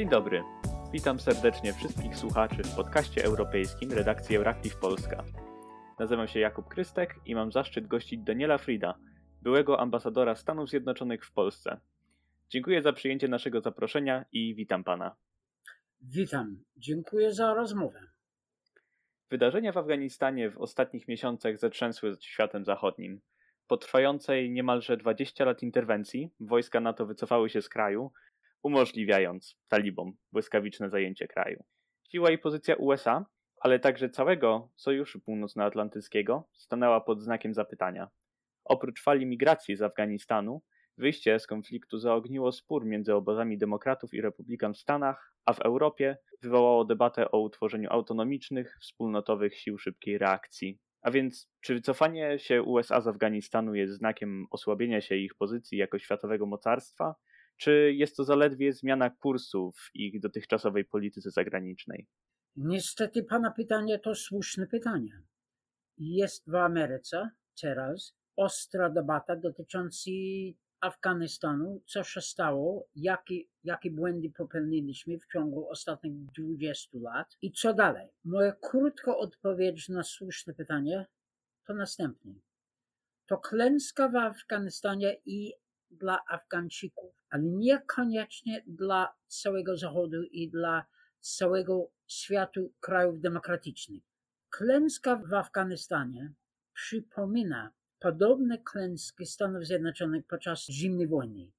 Dzień dobry. Witam serdecznie wszystkich słuchaczy w podcaście europejskim redakcji Euractiv Polska. Nazywam się Jakub Krystek i mam zaszczyt gościć Daniela Frida, byłego ambasadora Stanów Zjednoczonych w Polsce. Dziękuję za przyjęcie naszego zaproszenia i witam pana. Witam, dziękuję za rozmowę. Wydarzenia w Afganistanie w ostatnich miesiącach zatrzęsły światem zachodnim. Po trwającej niemalże 20 lat interwencji wojska NATO wycofały się z kraju, umożliwiając talibom błyskawiczne zajęcie kraju. Siła i pozycja USA, ale także całego Sojuszu Północnoatlantyckiego stanęła pod znakiem zapytania. Oprócz fali migracji z Afganistanu, wyjście z konfliktu zaogniło spór między obozami demokratów i republikan w Stanach, a w Europie wywołało debatę o utworzeniu autonomicznych, wspólnotowych sił szybkiej reakcji. A więc, czy wycofanie się USA z Afganistanu jest znakiem osłabienia się ich pozycji jako światowego mocarstwa, czy jest to zaledwie zmiana kursu w ich dotychczasowej polityce zagranicznej? Niestety Pana pytanie to słuszne pytanie. Jest w Ameryce teraz ostra debata dotycząca Afganistanu, co się stało, jakie, jakie błędy popełniliśmy w ciągu ostatnich 20 lat i co dalej. Moja krótka odpowiedź na słuszne pytanie to następnie. To klęska w Afganistanie i dla Afgańczyków, ale niekoniecznie dla całego Zachodu i dla całego światu krajów demokratycznych. Klęska w Afganistanie przypomina podobne klęski Stanów Zjednoczonych podczas zimnej wojny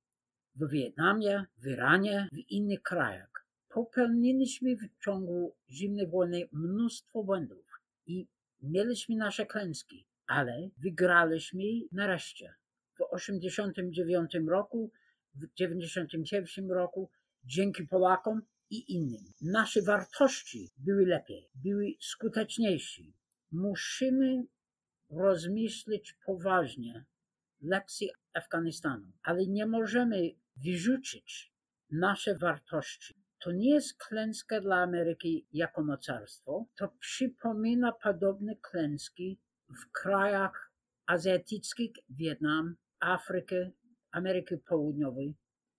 w Wietnamie, w Iranie, w innych krajach. Popełniliśmy w ciągu zimnej wojny mnóstwo błędów i mieliśmy nasze klęski, ale wygraliśmy nareszcie. W 1989 roku, w 1991 roku, dzięki Polakom i innym. Nasze wartości były lepiej, były skuteczniejsze. Musimy rozmyśleć poważnie lekcje Afganistanu, ale nie możemy wyrzucić nasze wartości. To nie jest klęska dla Ameryki jako mocarstwo, to przypomina podobne klęski w krajach azjatyckich, Wietnam, Afrykę, Ameryki Południowej,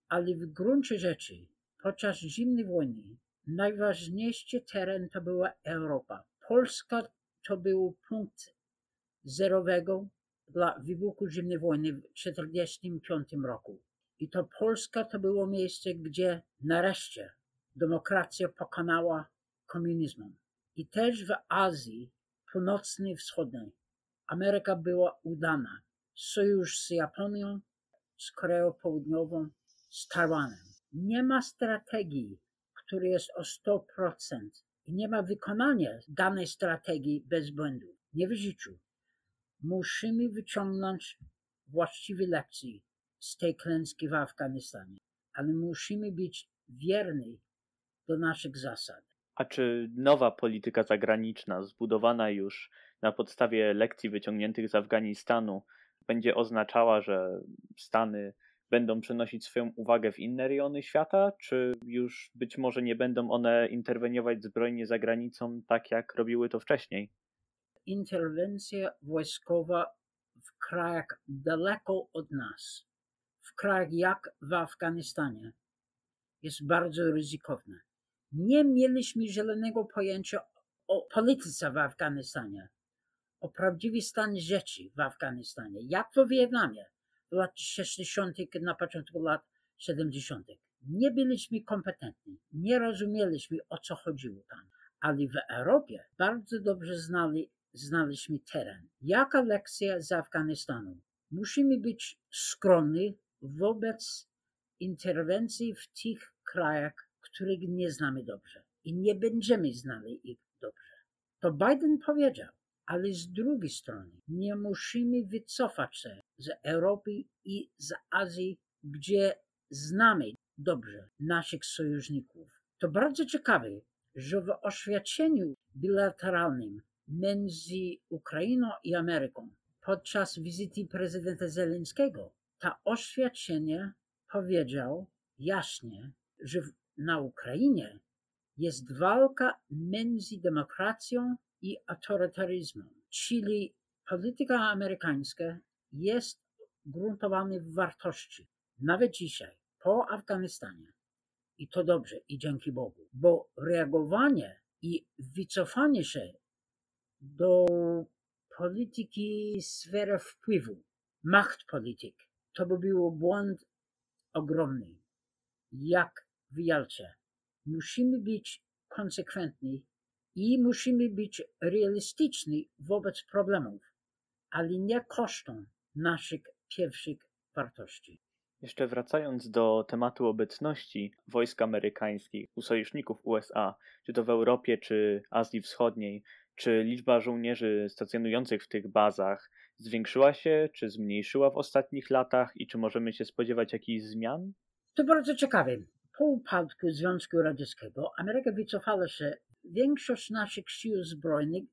ale w gruncie rzeczy podczas zimnej wojny najważniejszy teren to była Europa. Polska to był punkt zerowego dla wybuchu zimnej wojny w 1945 roku. I to Polska to było miejsce, gdzie nareszcie demokracja pokonała komunizm. I też w Azji Północnej Wschodniej Ameryka była udana. Sojusz z Japonią, z Koreą Południową, z Tajwanem. Nie ma strategii, która jest o 100% i nie ma wykonania danej strategii bez błędów. Nie w życiu. Musimy wyciągnąć właściwe lekcje z tej klęski w Afganistanie, ale musimy być wierni do naszych zasad. A czy nowa polityka zagraniczna, zbudowana już na podstawie lekcji wyciągniętych z Afganistanu, będzie oznaczała, że Stany będą przenosić swoją uwagę w inne rejony świata, czy już być może nie będą one interweniować zbrojnie za granicą, tak jak robiły to wcześniej? interwencja wojskowa w krajach daleko od nas, w krajach jak w Afganistanie, jest bardzo ryzykowna. Nie mieliśmy zielonego pojęcia o polityce w Afganistanie, o prawdziwy stan rzeczy w Afganistanie, jak w Wietnamie w latach 60. na początku lat 70. Nie byliśmy kompetentni, nie rozumieliśmy o co chodziło tam, ale w Europie bardzo dobrze znali znaleźliśmy teren. Jaka lekcja z Afganistanu? Musimy być skromni wobec interwencji w tych krajach, których nie znamy dobrze i nie będziemy znali ich dobrze. To Biden powiedział, ale z drugiej strony nie musimy wycofać się z Europy i z Azji, gdzie znamy dobrze naszych sojuszników. To bardzo ciekawe, że w oświadczeniu bilateralnym między Ukrainą i Ameryką podczas wizyty prezydenta Zeleńskiego. Ta oświadczenie powiedział jasnie, że na Ukrainie jest walka między demokracją i autorytaryzmem, czyli polityka amerykańska jest gruntowana w wartości. Nawet dzisiaj, po Afganistanie, I to dobrze, i dzięki Bogu, bo reagowanie i wycofanie się do polityki sfery wpływu, macht polityk, to by było błąd ogromny. Jak w Jalcie. Musimy być konsekwentni i musimy być realistyczni wobec problemów, ale nie kosztem naszych pierwszych wartości. Jeszcze wracając do tematu obecności wojsk amerykańskich u sojuszników USA, czy to w Europie, czy Azji Wschodniej, czy liczba żołnierzy stacjonujących w tych bazach zwiększyła się, czy zmniejszyła w ostatnich latach i czy możemy się spodziewać jakichś zmian? To bardzo ciekawe. Po upadku Związku Radzieckiego Ameryka wycofała się większość naszych sił zbrojnych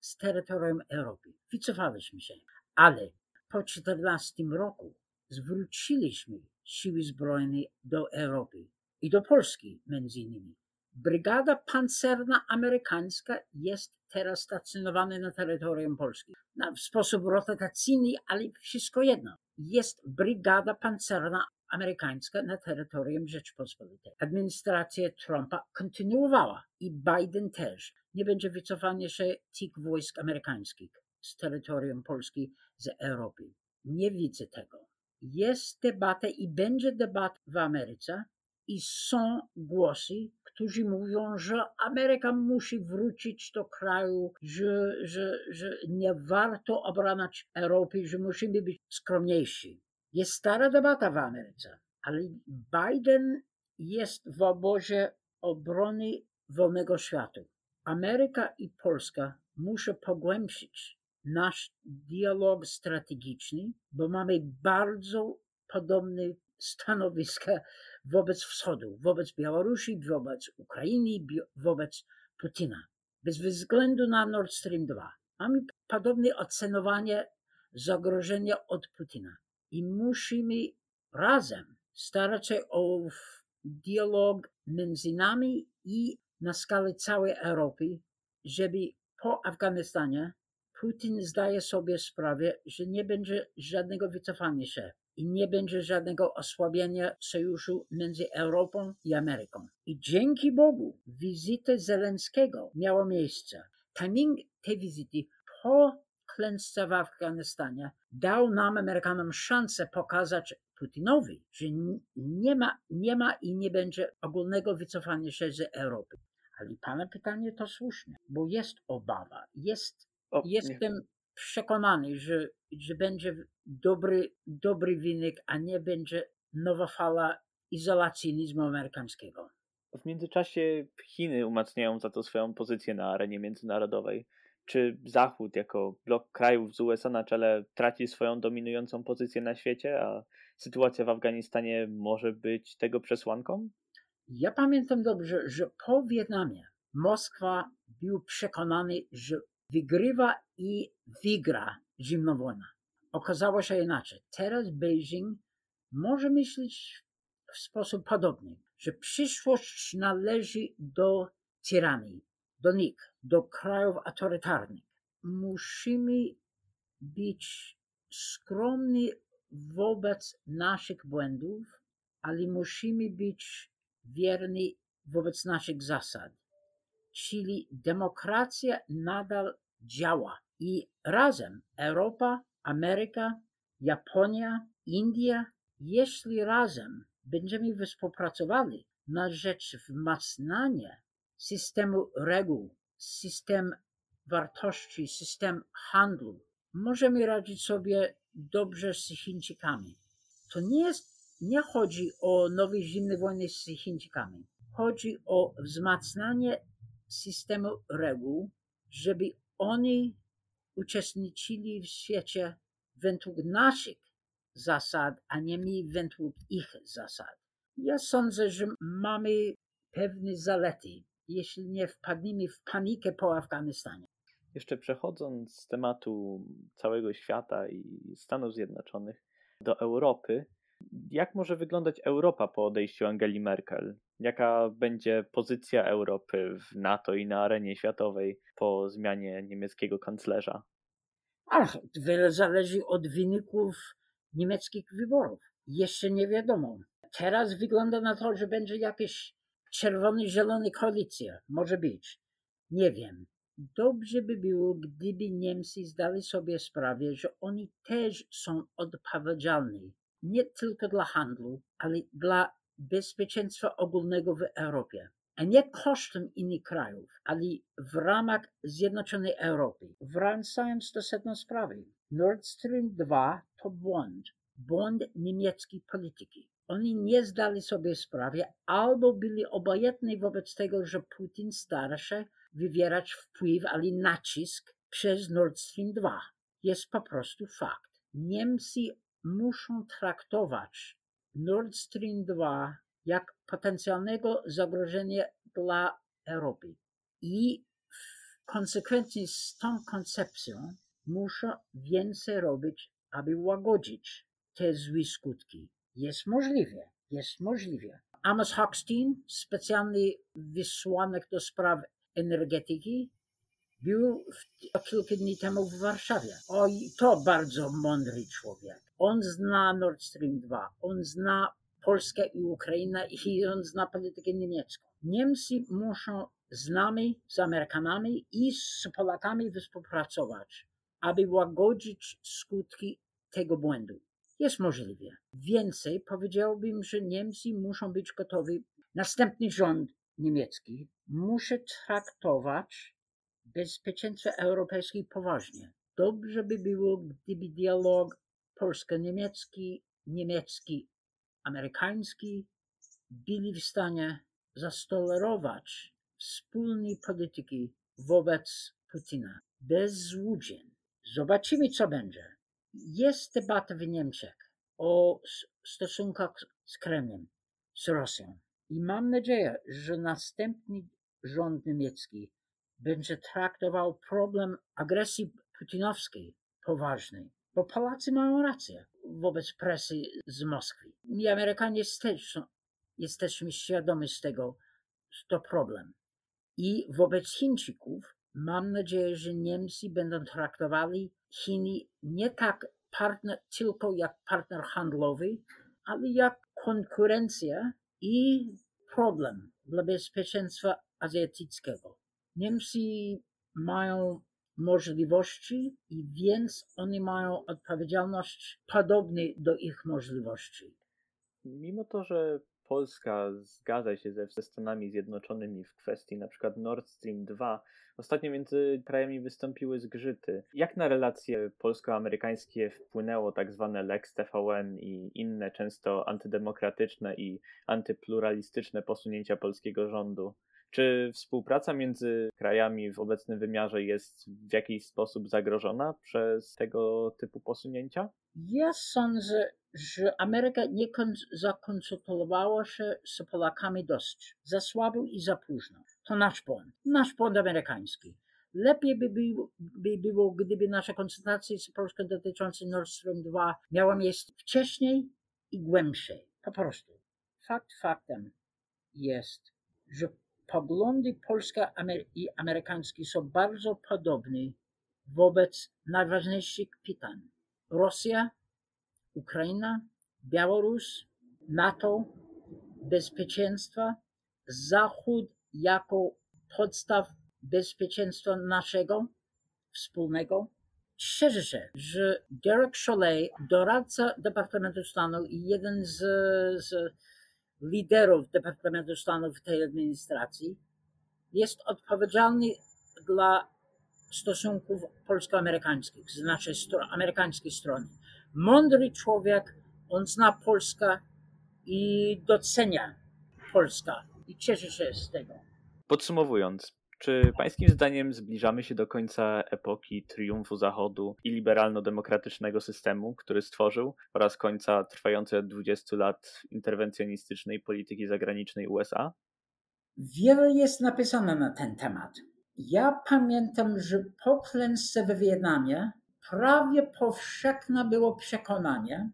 z terytorium Europy. Wycofaliśmy się, ale po 14 roku zwróciliśmy siły zbrojne do Europy i do Polski między innymi. Brygada pancerna amerykańska jest teraz stacjonowana na terytorium Polski. w sposób rotacyjny, ale wszystko jedno. Jest brygada pancerna amerykańska na terytorium Rzeczpospolitej. Administracja Trumpa kontynuowała i Biden też. Nie będzie wycofania się tych wojsk amerykańskich z terytorium Polski z Europy. Nie widzę tego. Jest debata i będzie debata w Ameryce i są głosy, którzy mówią, że Ameryka musi wrócić do kraju, że, że, że nie warto obraniać Europy, że musimy być skromniejsi. Jest stara debata w Ameryce, ale Biden jest w obozie obrony wolnego świata. Ameryka i Polska muszą pogłębić nasz dialog strategiczny, bo mamy bardzo podobne stanowiska wobec Wschodu, wobec Białorusi, wobec Ukrainy, wobec Putina. Bez względu na Nord Stream 2. Mamy podobne ocenowanie zagrożenia od Putina i musimy razem starać się o dialog między nami i na skalę całej Europy, żeby po Afganistanie Putin zdaje sobie sprawę, że nie będzie żadnego wycofania się i nie będzie żadnego osłabienia sojuszu między Europą i Ameryką. I dzięki Bogu wizyta Zelenskiego miała miejsce. Timing tej wizyty po klęsce w Afganistanie dał nam, Amerykanom, szansę pokazać Putinowi, że nie ma, nie ma i nie będzie ogólnego wycofania się z Europy. Ale pana pytanie to słuszne, bo jest obawa, jest, o, jestem przekonany, że, że będzie dobry, dobry wynik, a nie będzie nowa fala izolacjonizmu amerykańskiego. W międzyczasie Chiny umacniają za to swoją pozycję na arenie międzynarodowej. Czy Zachód, jako blok krajów z USA na czele, traci swoją dominującą pozycję na świecie, a sytuacja w Afganistanie może być tego przesłanką? Ja pamiętam dobrze, że po Wietnamie Moskwa był przekonany, że wygrywa i wygra zimną wojnę. Okazało się inaczej. Teraz Beijing może myśleć w sposób podobny, że przyszłość należy do tyranii, do nich, do krajów autorytarnych. Musimy być skromni wobec naszych błędów, ale musimy być wierni wobec naszych zasad. Czyli demokracja nadal działa i razem Europa, Ameryka, Japonia, India, jeśli razem będziemy współpracowali na rzecz wzmacniania systemu reguł, system wartości, system handlu, możemy radzić sobie dobrze z Chińczykami. To nie jest, nie chodzi o nowe zimne wojny z Chińczykami. Chodzi o wzmacnianie systemu reguł, żeby oni uczestniczyli w świecie według naszych zasad, a nie my według ich zasad. Ja sądzę, że mamy pewne zalety, jeśli nie wpadniemy w panikę po Afganistanie. Jeszcze przechodząc z tematu całego świata i Stanów Zjednoczonych do Europy, jak może wyglądać Europa po odejściu Angeli Merkel? Jaka będzie pozycja Europy w NATO i na arenie światowej po zmianie niemieckiego kanclerza? Ach, wiele zależy od wyników niemieckich wyborów. Jeszcze nie wiadomo. Teraz wygląda na to, że będzie jakieś czerwony-zielony koalicja. Może być. Nie wiem. Dobrze by było, gdyby Niemcy zdali sobie sprawę, że oni też są odpowiedzialni nie tylko dla handlu, ale dla bezpieczeństwa ogólnego w Europie. A nie kosztem innych krajów, ale w ramach Zjednoczonej Europy. Wracając do sedna sprawy. Nord Stream 2 to błąd. Błąd niemieckiej polityki. Oni nie zdali sobie sprawy albo byli obojętni wobec tego, że Putin stara się wywierać wpływ, ale nacisk przez Nord Stream 2. Jest po prostu fakt. Niemcy muszą traktować Nord Stream 2 jak potencjalnego zagrożenia dla Europy. I w konsekwencji z tą koncepcją muszą więcej robić, aby łagodzić te złe skutki. Jest możliwe, jest możliwe. Amos Hochstein, specjalny wysłanek do spraw energetyki, był kilka dni temu w Warszawie. Oj, to bardzo mądry człowiek. On zna Nord Stream 2, on zna Polskę i Ukrainę i on zna politykę niemiecką. Niemcy muszą z nami, z Amerykanami i z Polakami współpracować, aby łagodzić skutki tego błędu. Jest możliwe. Więcej powiedziałbym, że Niemcy muszą być gotowi. Następny rząd niemiecki musi traktować bezpieczeństwo europejskie poważnie. Dobrze by było, gdyby dialog polsko-niemiecki, niemiecki, amerykański byli w stanie zastolerować wspólnej polityki wobec Putina bez złudzeń. Zobaczymy, co będzie. Jest debata w Niemczech o stosunkach z Kremlem, z Rosją. I mam nadzieję, że następny rząd niemiecki będzie traktował problem agresji putinowskiej poważnie, bo Polacy mają rację wobec presji z Moskwy. My Amerykanie też jesteśmy świadomi z tego, że to problem. I wobec Chińczyków mam nadzieję, że Niemcy będą traktowali Chiny nie tak partner, tylko jak partner handlowy, ale jak konkurencja i problem dla bezpieczeństwa azjatyckiego. Niemcy mają możliwości i więc oni mają odpowiedzialność podobną do ich możliwości. Mimo to, że Polska zgadza się ze Stanami Zjednoczonymi w kwestii np. Nord Stream 2, ostatnio między krajami wystąpiły zgrzyty. Jak na relacje polsko-amerykańskie wpłynęło tak zwane Lex TVN i inne często antydemokratyczne i antypluralistyczne posunięcia polskiego rządu? Czy współpraca między krajami w obecnym wymiarze jest w jakiś sposób zagrożona przez tego typu posunięcia? Ja sądzę, że Ameryka nie zakonsultowała się z Polakami dość. Za słabo i za późno. To nasz błąd. Nasz błąd amerykański. Lepiej by, był, by było, gdyby nasza konsultacja z Polską dotycząca Nord Stream 2 miała miejsce wcześniej i głębszej. Po prostu. Fakt faktem jest, że poglądy polskie i amerykańskie są bardzo podobne wobec najważniejszych pytań. Rosja, Ukraina, Białoruś, NATO, bezpieczeństwa, Zachód jako podstaw bezpieczeństwa naszego wspólnego. Cieszę się, że Derek Chollet, doradca Departamentu Stanu i jeden z, z liderów Departamentu Stanu w tej administracji, jest odpowiedzialny dla stosunków polsko-amerykańskich, z naszej amerykańskiej strony. Mądry człowiek, on zna Polskę i docenia Polska i cieszy się z tego. Podsumowując, czy pańskim zdaniem zbliżamy się do końca epoki triumfu Zachodu i liberalno-demokratycznego systemu, który stworzył, oraz końca trwającej od 20 lat interwencjonistycznej polityki zagranicznej USA? Wiele jest napisane na ten temat. Ja pamiętam, że po klęsce w Wietnamie prawie powszechne było przekonanie,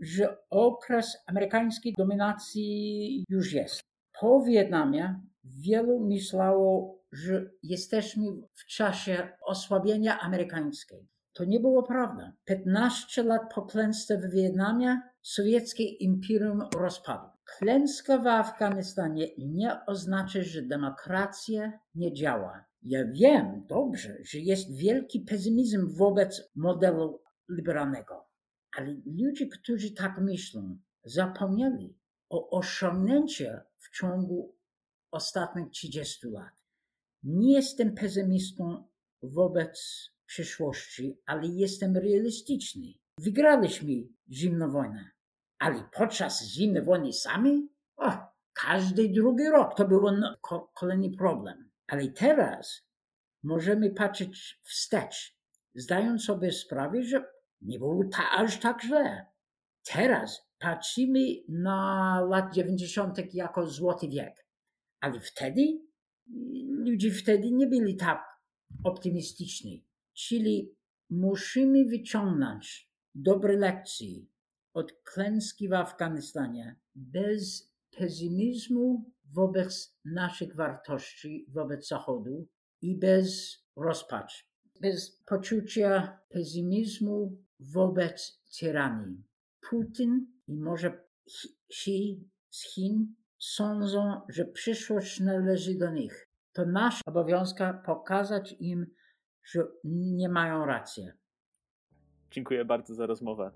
że okres amerykańskiej dominacji już jest. Po Wietnamie wielu myślało, że jesteśmy w czasie osłabienia amerykańskiej. To nie było prawda. 15 lat po klęsce w Wietnamie sowieckie imperium rozpadło. Klęska w Afganistanie nie oznacza, że demokracja nie działa. Ja wiem dobrze, że jest wielki pesymizm wobec modelu liberalnego, ale ludzie, którzy tak myślą, zapomnieli o osiągnięciach w ciągu ostatnich 30 lat. Nie jestem pesymistą wobec przyszłości, ale jestem realistyczny. Wygraliśmy zimną wojnę, ale podczas zimnej wojny sami? O, każdy drugi rok to był no, kolejny problem. Ale teraz możemy patrzeć wstecz, zdając sobie sprawę, że nie było ta, aż tak źle. Teraz patrzymy na lat 90. jako złoty wiek, ale wtedy ludzie wtedy nie byli tak optymistyczni. Czyli musimy wyciągnąć dobre lekcje od klęski w Afganistanie bez pesymizmu wobec naszych wartości, wobec Zachodu i bez rozpaczy, bez poczucia pesymizmu wobec tyranii. Putin i może Xi z Chin sądzą, że przyszłość należy do nich. To nasz obowiązek pokazać im, że nie mają racji. Dziękuję bardzo za rozmowę.